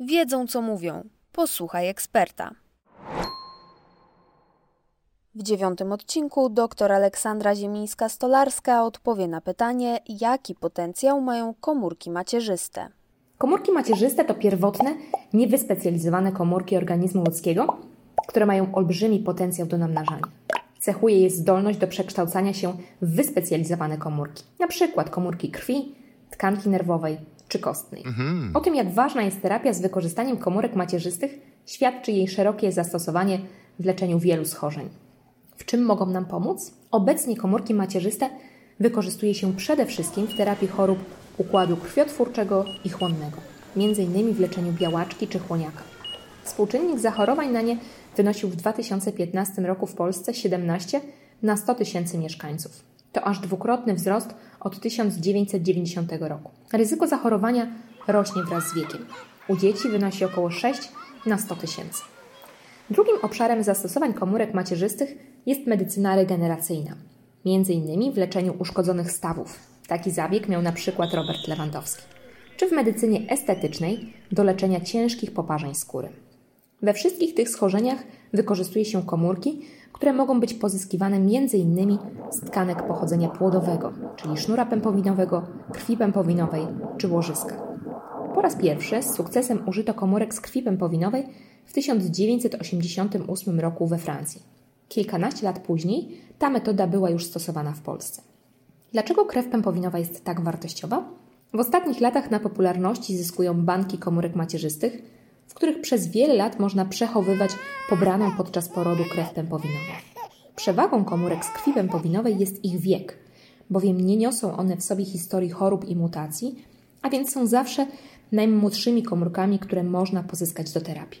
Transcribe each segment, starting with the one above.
Wiedzą, co mówią. Posłuchaj eksperta. W dziewiątym odcinku dr Aleksandra Ziemińska-Stolarska odpowie na pytanie, jaki potencjał mają komórki macierzyste. Komórki macierzyste to pierwotne, niewyspecjalizowane komórki organizmu ludzkiego, które mają olbrzymi potencjał do namnażania. Cechuje je zdolność do przekształcania się w wyspecjalizowane komórki, np. komórki krwi, tkanki nerwowej czy kostnej. Mhm. O tym, jak ważna jest terapia z wykorzystaniem komórek macierzystych, świadczy jej szerokie zastosowanie w leczeniu wielu schorzeń. W czym mogą nam pomóc? Obecnie komórki macierzyste wykorzystuje się przede wszystkim w terapii chorób układu krwiotwórczego i chłonnego, m.in. w leczeniu białaczki czy chłoniaka. Współczynnik zachorowań na nie wynosił w 2015 roku w Polsce 17 na 100 tysięcy mieszkańców. To aż dwukrotny wzrost od 1990 roku. Ryzyko zachorowania rośnie wraz z wiekiem. U dzieci wynosi około 6 na 100 tysięcy. Drugim obszarem zastosowań komórek macierzystych jest medycyna regeneracyjna, między innymi w leczeniu uszkodzonych stawów. Taki zabieg miał na przykład Robert Lewandowski. Czy w medycynie estetycznej do leczenia ciężkich poparzeń skóry. We wszystkich tych schorzeniach wykorzystuje się komórki, które mogą być pozyskiwane m.in. z tkanek pochodzenia płodowego, czyli sznura pępowinowego, krwi pępowinowej czy łożyska. Po raz pierwszy z sukcesem użyto komórek z krwi pępowinowej w 1988 roku we Francji. Kilkanaście lat później ta metoda była już stosowana w Polsce. Dlaczego krew pępowinowa jest tak wartościowa? W ostatnich latach na popularności zyskują banki komórek macierzystych, których przez wiele lat można przechowywać pobraną podczas porodu krew pępowinową. Przewagą komórek z krwi pępowinowej jest ich wiek, bowiem nie niosą one w sobie historii chorób i mutacji, a więc są zawsze najmłodszymi komórkami, które można pozyskać do terapii.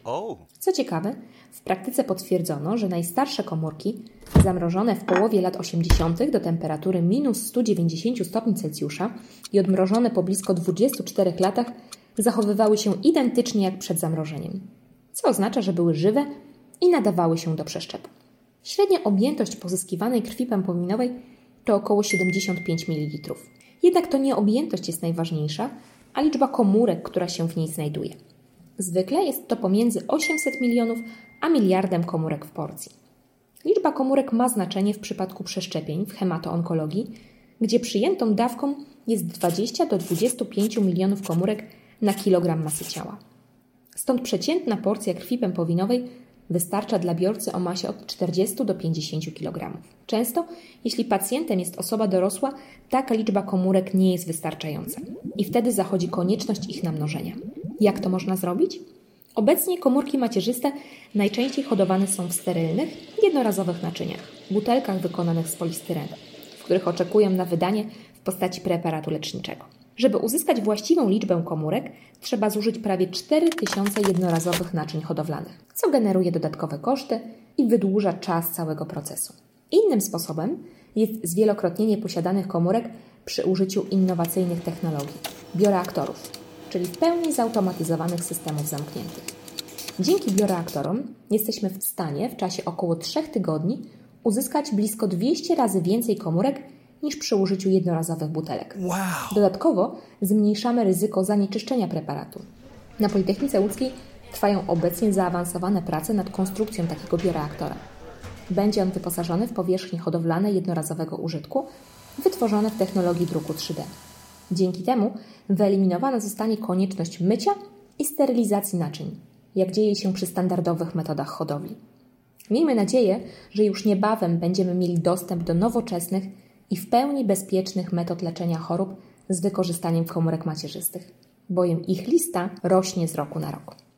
Co ciekawe, w praktyce potwierdzono, że najstarsze komórki, zamrożone w połowie lat 80. do temperatury minus 190 stopni Celsjusza i odmrożone po blisko 24 latach, zachowywały się identycznie jak przed zamrożeniem, co oznacza, że były żywe i nadawały się do przeszczepu. Średnia objętość pozyskiwanej krwi pępowinowej to około 75 ml. Jednak to nie objętość jest najważniejsza, a liczba komórek, która się w niej znajduje. Zwykle jest to pomiędzy 800 milionów a miliardem komórek w porcji. Liczba komórek ma znaczenie w przypadku przeszczepień w hematoonkologii, gdzie przyjętą dawką jest 20 do 25 milionów komórek na kilogram masy ciała. Stąd przeciętna porcja krwi pępowinowej wystarcza dla biorcy o masie od 40 do 50 kg. Często, jeśli pacjentem jest osoba dorosła, taka liczba komórek nie jest wystarczająca i wtedy zachodzi konieczność ich namnożenia. Jak to można zrobić? Obecnie komórki macierzyste najczęściej hodowane są w sterylnych, jednorazowych naczyniach, butelkach wykonanych z polistyrenu, w których oczekują na wydanie w postaci preparatu leczniczego. Żeby uzyskać właściwą liczbę komórek, trzeba zużyć prawie 4000 jednorazowych naczyń hodowlanych, co generuje dodatkowe koszty i wydłuża czas całego procesu. Innym sposobem jest zwielokrotnienie posiadanych komórek przy użyciu innowacyjnych technologii bioreaktorów, czyli w pełni zautomatyzowanych systemów zamkniętych. Dzięki bioreaktorom jesteśmy w stanie w czasie około 3 tygodni uzyskać blisko 200 razy więcej komórek niż przy użyciu jednorazowych butelek. Wow. Dodatkowo zmniejszamy ryzyko zanieczyszczenia preparatu. Na Politechnice Łódzkiej trwają obecnie zaawansowane prace nad konstrukcją takiego bioreaktora. Będzie on wyposażony w powierzchnie hodowlane jednorazowego użytku, wytworzone w technologii druku 3D. Dzięki temu wyeliminowana zostanie konieczność mycia i sterylizacji naczyń, jak dzieje się przy standardowych metodach hodowli. Miejmy nadzieję, że już niebawem będziemy mieli dostęp do nowoczesnych i w pełni bezpiecznych metod leczenia chorób z wykorzystaniem komórek macierzystych, bowiem ich lista rośnie z roku na rok.